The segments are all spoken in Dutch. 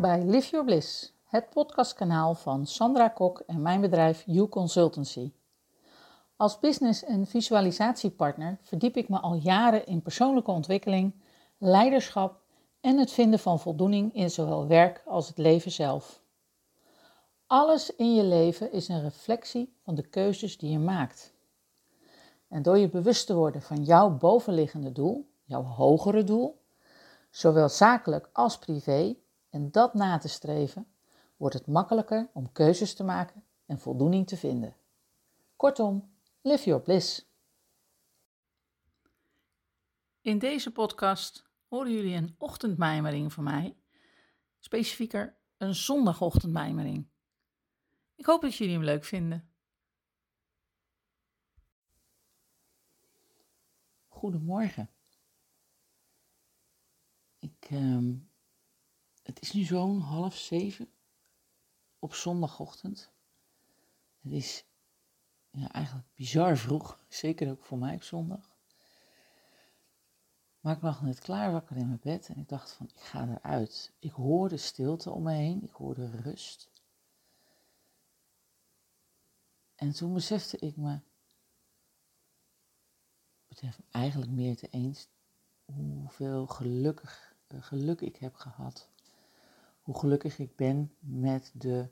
Bij Live Your Bliss, het podcastkanaal van Sandra Kok en mijn bedrijf You Consultancy. Als business- en visualisatiepartner verdiep ik me al jaren in persoonlijke ontwikkeling, leiderschap en het vinden van voldoening in zowel werk als het leven zelf. Alles in je leven is een reflectie van de keuzes die je maakt. En door je bewust te worden van jouw bovenliggende doel, jouw hogere doel, zowel zakelijk als privé, en dat na te streven, wordt het makkelijker om keuzes te maken en voldoening te vinden. Kortom, live your bliss. In deze podcast horen jullie een ochtendmijmering van mij, specifieker een zondagochtendmijmering. Ik hoop dat jullie hem leuk vinden. Goedemorgen. Ik, uh, het is nu zo'n half zeven op zondagochtend. Het is ja, eigenlijk bizar vroeg, zeker ook voor mij op zondag. Maar ik lag net klaar wakker in mijn bed en ik dacht van, ik ga eruit. Ik hoorde stilte om me heen, ik hoorde rust. En toen besefte ik me, betreft eigenlijk meer te eens, hoeveel gelukkig, uh, geluk ik heb gehad. Hoe gelukkig ik ben met, de,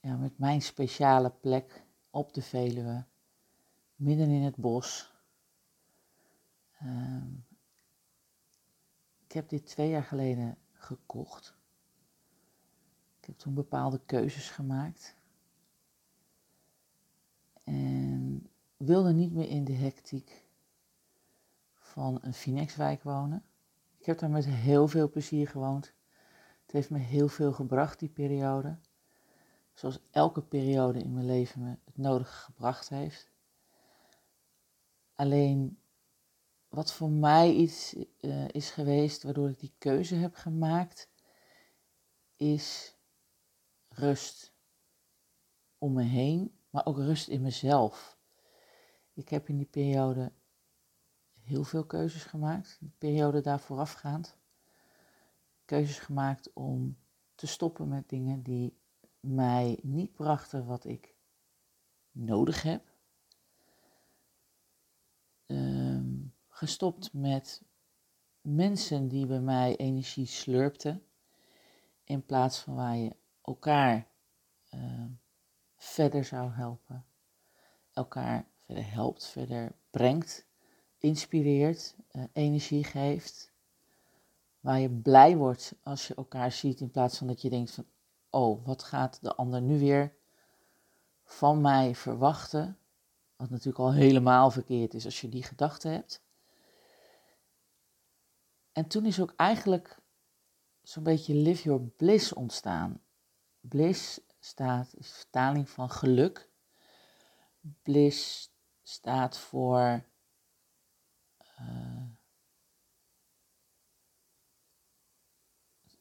ja, met mijn speciale plek op de Veluwe, midden in het bos. Uh, ik heb dit twee jaar geleden gekocht. Ik heb toen bepaalde keuzes gemaakt. En wilde niet meer in de hectiek van een Finexwijk wonen. Ik heb daar met heel veel plezier gewoond. Het heeft me heel veel gebracht, die periode. Zoals elke periode in mijn leven me het nodige gebracht heeft. Alleen wat voor mij iets uh, is geweest waardoor ik die keuze heb gemaakt, is rust om me heen, maar ook rust in mezelf. Ik heb in die periode heel veel keuzes gemaakt, de periode daar voorafgaand. Keuzes gemaakt om te stoppen met dingen die mij niet brachten wat ik nodig heb. Um, gestopt met mensen die bij mij energie slurpten, in plaats van waar je elkaar uh, verder zou helpen, elkaar verder helpt, verder brengt inspireert, uh, energie geeft. Waar je blij wordt als je elkaar ziet in plaats van dat je denkt van, oh, wat gaat de ander nu weer van mij verwachten? Wat natuurlijk al helemaal verkeerd is als je die gedachte hebt. En toen is ook eigenlijk zo'n beetje live your bliss ontstaan. Bliss staat, is vertaling van geluk. Bliss staat voor uh,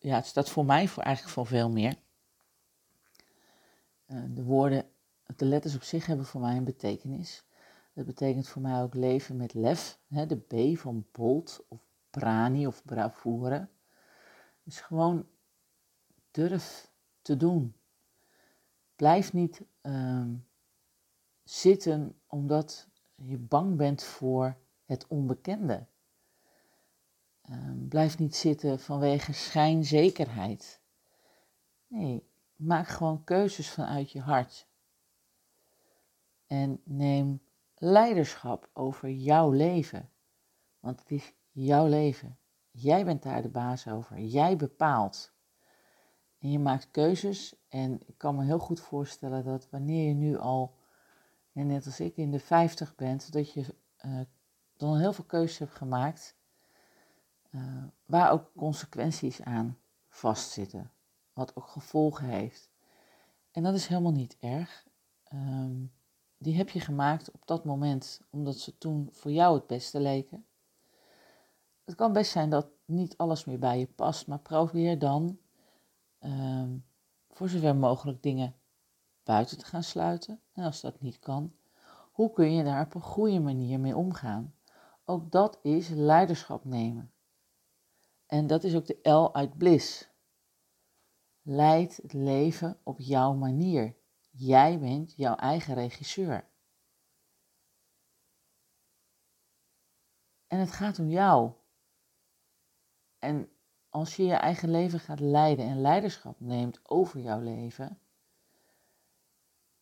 ja, het staat voor mij voor eigenlijk voor veel meer. Uh, de woorden, de letters op zich hebben voor mij een betekenis. Dat betekent voor mij ook leven met lef. Hè, de B van bold of prani of bravoure. Dus gewoon durf te doen. Blijf niet uh, zitten omdat je bang bent voor het onbekende. Uh, blijf niet zitten vanwege schijnzekerheid. Nee, maak gewoon keuzes vanuit je hart. En neem leiderschap over jouw leven. Want het is jouw leven. Jij bent daar de baas over. Jij bepaalt. En je maakt keuzes. En ik kan me heel goed voorstellen dat wanneer je nu al, net als ik, in de 50 bent, dat je uh, dan heel veel keuzes heb gemaakt uh, waar ook consequenties aan vastzitten, wat ook gevolgen heeft. En dat is helemaal niet erg. Um, die heb je gemaakt op dat moment omdat ze toen voor jou het beste leken. Het kan best zijn dat niet alles meer bij je past, maar probeer dan um, voor zover mogelijk dingen buiten te gaan sluiten. En als dat niet kan, hoe kun je daar op een goede manier mee omgaan? Ook dat is leiderschap nemen. En dat is ook de L uit bliss. Leid het leven op jouw manier. Jij bent jouw eigen regisseur. En het gaat om jou. En als je je eigen leven gaat leiden en leiderschap neemt over jouw leven,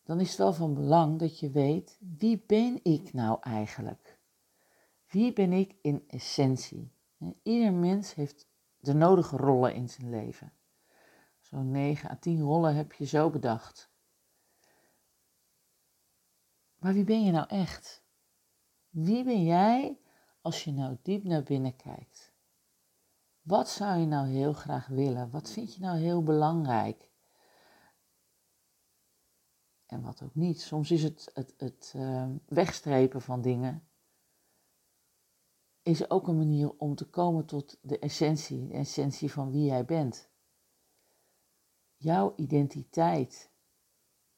dan is het wel van belang dat je weet wie ben ik nou eigenlijk? Wie ben ik in essentie? Ieder mens heeft de nodige rollen in zijn leven. Zo'n 9 à 10 rollen heb je zo bedacht. Maar wie ben je nou echt? Wie ben jij als je nou diep naar binnen kijkt? Wat zou je nou heel graag willen? Wat vind je nou heel belangrijk? En wat ook niet. Soms is het het, het uh, wegstrepen van dingen. Is ook een manier om te komen tot de essentie, de essentie van wie jij bent. Jouw identiteit,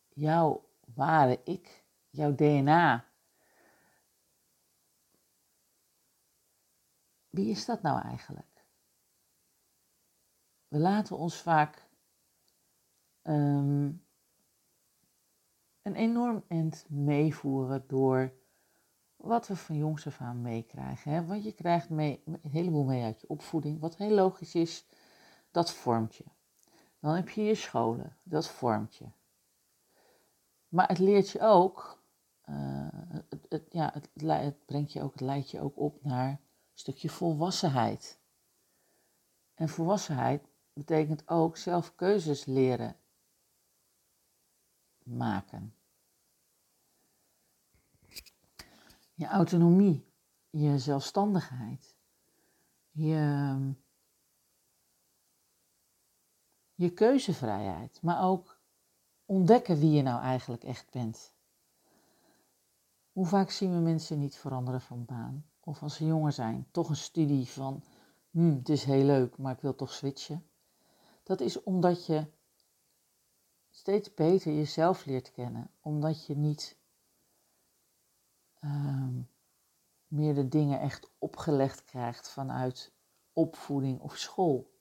jouw ware ik, jouw DNA. Wie is dat nou eigenlijk? We laten ons vaak um, een enorm end meevoeren door wat we van jongs af aan meekrijgen. Want je krijgt mee, een heleboel mee uit je opvoeding. Wat heel logisch is, dat vormt je. Dan heb je je scholen, dat vormt je. Maar het leert je ook, het, het, ja, het, het, brengt je ook, het leidt je ook op naar een stukje volwassenheid. En volwassenheid betekent ook zelf keuzes leren maken. Je autonomie, je zelfstandigheid, je, je keuzevrijheid, maar ook ontdekken wie je nou eigenlijk echt bent. Hoe vaak zien we mensen niet veranderen van baan? Of als ze jonger zijn, toch een studie van, hmm, het is heel leuk, maar ik wil toch switchen. Dat is omdat je steeds beter jezelf leert kennen, omdat je niet um, meer de dingen echt opgelegd krijgt vanuit opvoeding of school.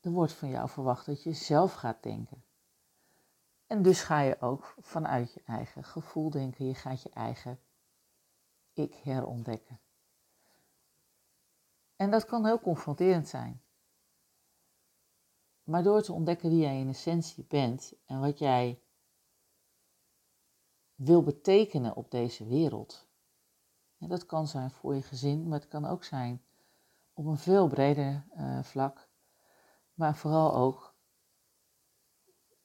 Er wordt van jou verwacht dat je zelf gaat denken. En dus ga je ook vanuit je eigen gevoel denken. Je gaat je eigen ik herontdekken. En dat kan heel confronterend zijn. Maar door te ontdekken wie jij in essentie bent en wat jij wil betekenen op deze wereld. En dat kan zijn voor je gezin, maar het kan ook zijn op een veel breder uh, vlak. Maar vooral ook,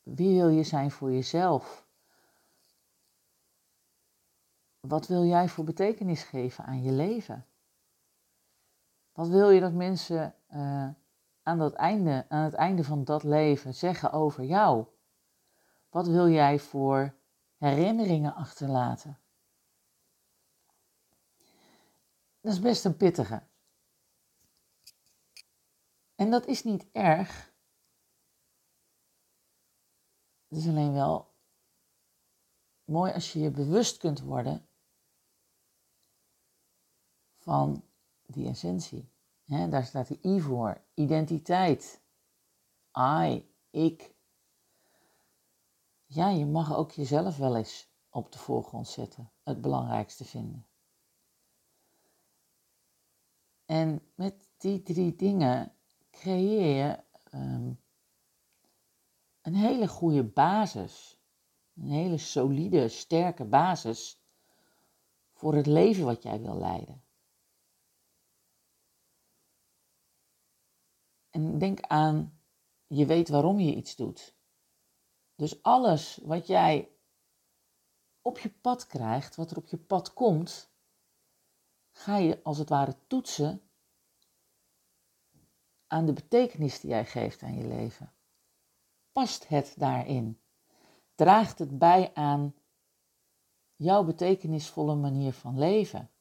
wie wil je zijn voor jezelf? Wat wil jij voor betekenis geven aan je leven? Wat wil je dat mensen uh, aan, einde, aan het einde van dat leven zeggen over jou? Wat wil jij voor herinneringen achterlaten? Dat is best een pittige. En dat is niet erg. Het is alleen wel mooi als je je bewust kunt worden van die essentie. daar staat de I voor. Identiteit. I, ik. Ja, je mag ook jezelf wel eens op de voorgrond zetten. Het belangrijkste vinden. En met die drie dingen creëer je ehm, een hele goede basis. Een hele solide, sterke basis voor het leven wat jij wil leiden. En denk aan, je weet waarom je iets doet. Dus alles wat jij op je pad krijgt, wat er op je pad komt, ga je als het ware toetsen aan de betekenis die jij geeft aan je leven. Past het daarin? Draagt het bij aan jouw betekenisvolle manier van leven?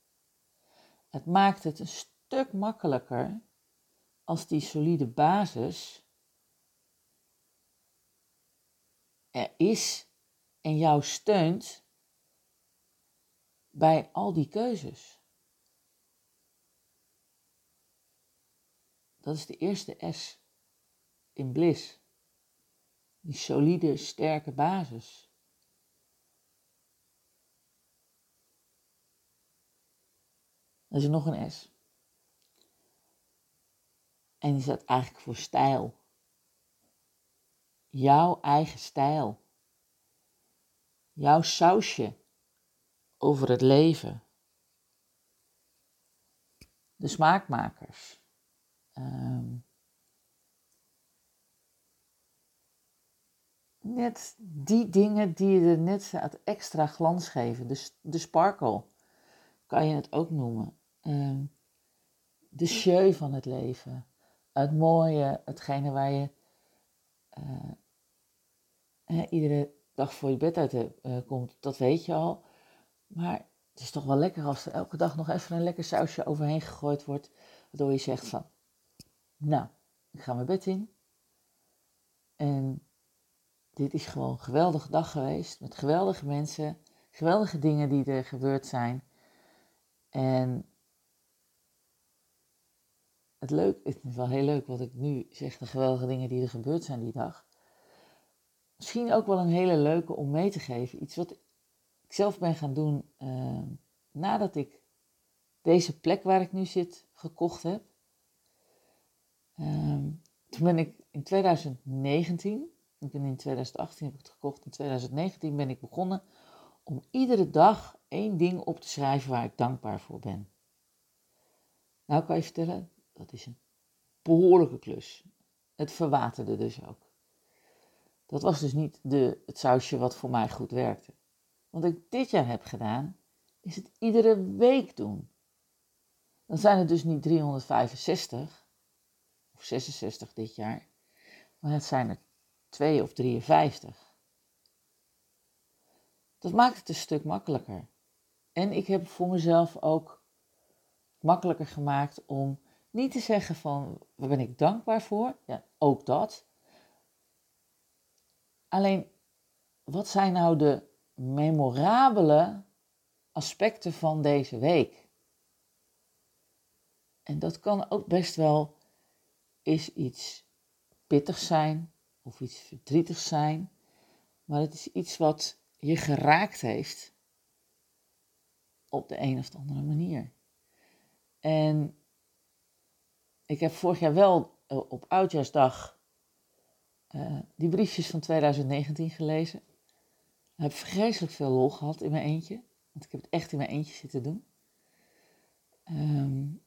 Het maakt het een stuk makkelijker als die solide basis er is en jou steunt bij al die keuzes. Dat is de eerste S in bliss. Die solide, sterke basis. Er is nog een S. En die staat eigenlijk voor stijl. Jouw eigen stijl. Jouw sausje over het leven. De smaakmakers. Um, net die dingen die er net het extra glans geven. De, de sparkle kan je het ook noemen. Um, de show van het leven. Het mooie, hetgene waar je uh, iedere dag voor je bed uit uh, komt, dat weet je al. Maar het is toch wel lekker als er elke dag nog even een lekker sausje overheen gegooid wordt. Waardoor je zegt van, nou, ik ga mijn bed in. En dit is gewoon een geweldige dag geweest. Met geweldige mensen. Geweldige dingen die er gebeurd zijn. En het leuk, het is wel heel leuk wat ik nu zeg, de geweldige dingen die er gebeurd zijn die dag. Misschien ook wel een hele leuke om mee te geven. Iets wat ik zelf ben gaan doen uh, nadat ik deze plek waar ik nu zit gekocht heb. Uh, toen ben ik in 2019, ik ben in 2018 heb ik het gekocht, in 2019 ben ik begonnen om iedere dag één ding op te schrijven waar ik dankbaar voor ben. Nou kan je vertellen, dat is een behoorlijke klus. Het verwaterde dus ook. Dat was dus niet de, het sausje wat voor mij goed werkte. Wat ik dit jaar heb gedaan, is het iedere week doen. Dan zijn het dus niet 365 of 66 dit jaar, maar het zijn er 2 of 53. Dat maakt het een stuk makkelijker. En ik heb voor mezelf ook makkelijker gemaakt om niet te zeggen van waar ben ik dankbaar voor, ja, ook dat. Alleen, wat zijn nou de memorabele aspecten van deze week? En dat kan ook best wel is iets pittigs zijn of iets verdrietigs zijn, maar het is iets wat je geraakt heeft op de een of andere manier. En ik heb vorig jaar wel uh, op Oudjaarsdag uh, die briefjes van 2019 gelezen. Ik heb vreselijk veel lol gehad in mijn eentje. Want ik heb het echt in mijn eentje zitten doen. Um,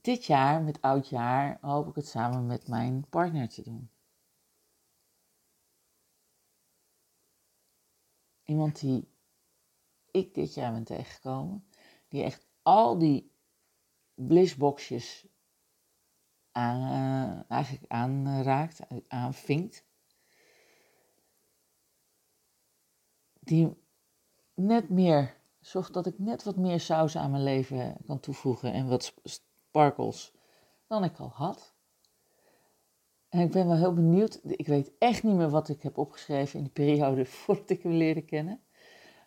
dit jaar, met oudjaar, hoop ik het samen met mijn partner te doen. Iemand die ik dit jaar ben tegengekomen, die echt al die blissboxjes aan, eigenlijk aanraakt, aanvinkt. Die net meer, zorgt dat ik net wat meer saus aan mijn leven kan toevoegen en wat sparkles dan ik al had. En ik ben wel heel benieuwd. Ik weet echt niet meer wat ik heb opgeschreven in de periode voordat ik hem leerde kennen.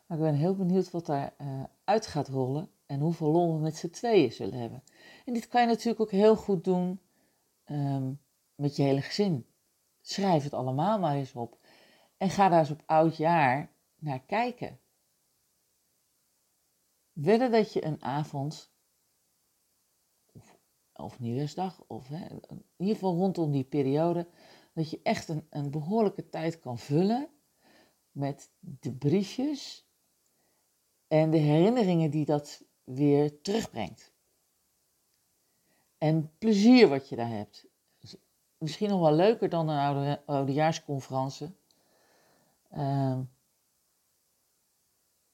Maar ik ben heel benieuwd wat daar uh, uit gaat rollen en hoeveel lol we met z'n tweeën zullen hebben. En dit kan je natuurlijk ook heel goed doen um, met je hele gezin. Schrijf het allemaal maar eens op. En ga daar eens op oud jaar naar kijken. Wedden dat je een avond, of, of nieuwsdag, of hè, in ieder geval rondom die periode, dat je echt een, een behoorlijke tijd kan vullen met de briefjes en de herinneringen die dat weer terugbrengt. En plezier wat je daar hebt. Misschien nog wel leuker dan een oude, oudejaarsconferentie. Uh,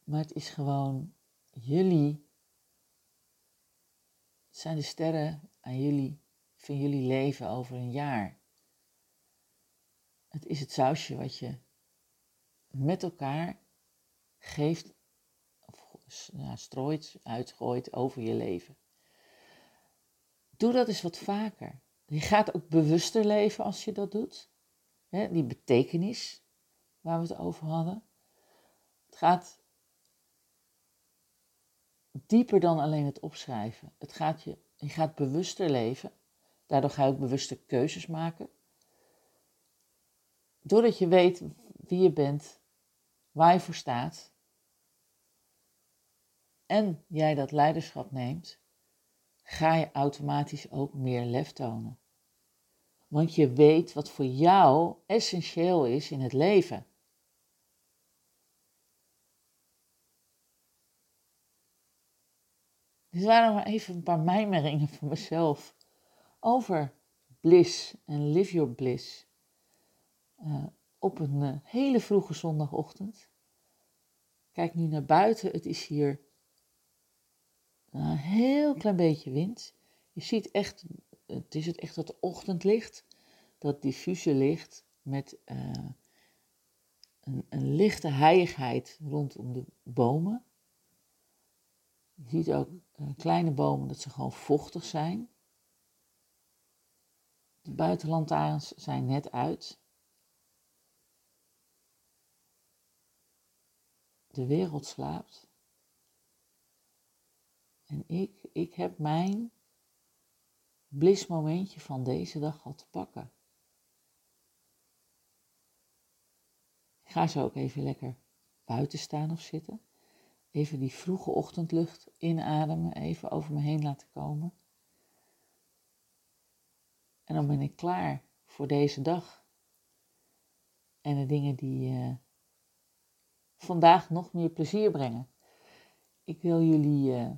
maar het is gewoon jullie. Zijn de sterren aan jullie, van jullie leven over een jaar. Het is het sausje wat je met elkaar geeft, of ja, strooit, uitgooit over je leven. Doe dat eens wat vaker. Je gaat ook bewuster leven als je dat doet. die betekenis waar we het over hadden. Het gaat dieper dan alleen het opschrijven. Het gaat je, je gaat bewuster leven. Daardoor ga je ook bewuste keuzes maken. Doordat je weet wie je bent, waar je voor staat. En jij dat leiderschap neemt, ga je automatisch ook meer lef tonen. Want je weet wat voor jou essentieel is in het leven. Dit waren maar even een paar mijmeringen voor mezelf over bliss en live your bliss. Uh, op een uh, hele vroege zondagochtend. Kijk nu naar buiten. Het is hier een heel klein beetje wind. Je ziet echt, het is het echt dat ochtendlicht, dat diffuse licht met uh, een, een lichte heiligheid rondom de bomen. Je ziet ook uh, kleine bomen dat ze gewoon vochtig zijn. De buitenlantaarns zijn net uit. De wereld slaapt. En ik, ik heb mijn blismomentje van deze dag al te pakken. Ik ga zo ook even lekker buiten staan of zitten. Even die vroege ochtendlucht inademen, even over me heen laten komen. En dan ben ik klaar voor deze dag. En de dingen die uh, vandaag nog meer plezier brengen. Ik wil jullie uh,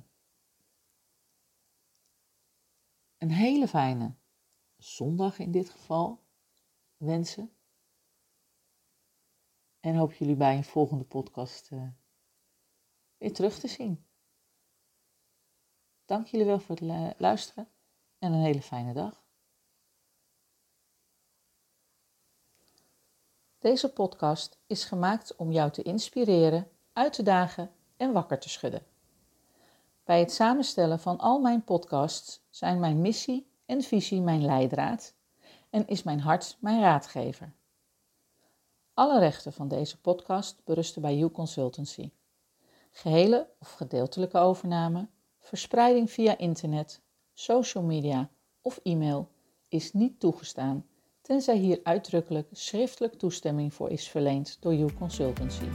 een hele fijne zondag in dit geval wensen. En hoop jullie bij een volgende podcast uh, weer terug te zien. Dank jullie wel voor het luisteren en een hele fijne dag. Deze podcast is gemaakt om jou te inspireren, uit te dagen en wakker te schudden. Bij het samenstellen van al mijn podcasts zijn mijn missie en visie mijn leidraad en is mijn hart mijn raadgever. Alle rechten van deze podcast berusten bij You Consultancy. Gehele of gedeeltelijke overname, verspreiding via internet, social media of e-mail is niet toegestaan tenzij hier uitdrukkelijk schriftelijk toestemming voor is verleend door You Consultancy.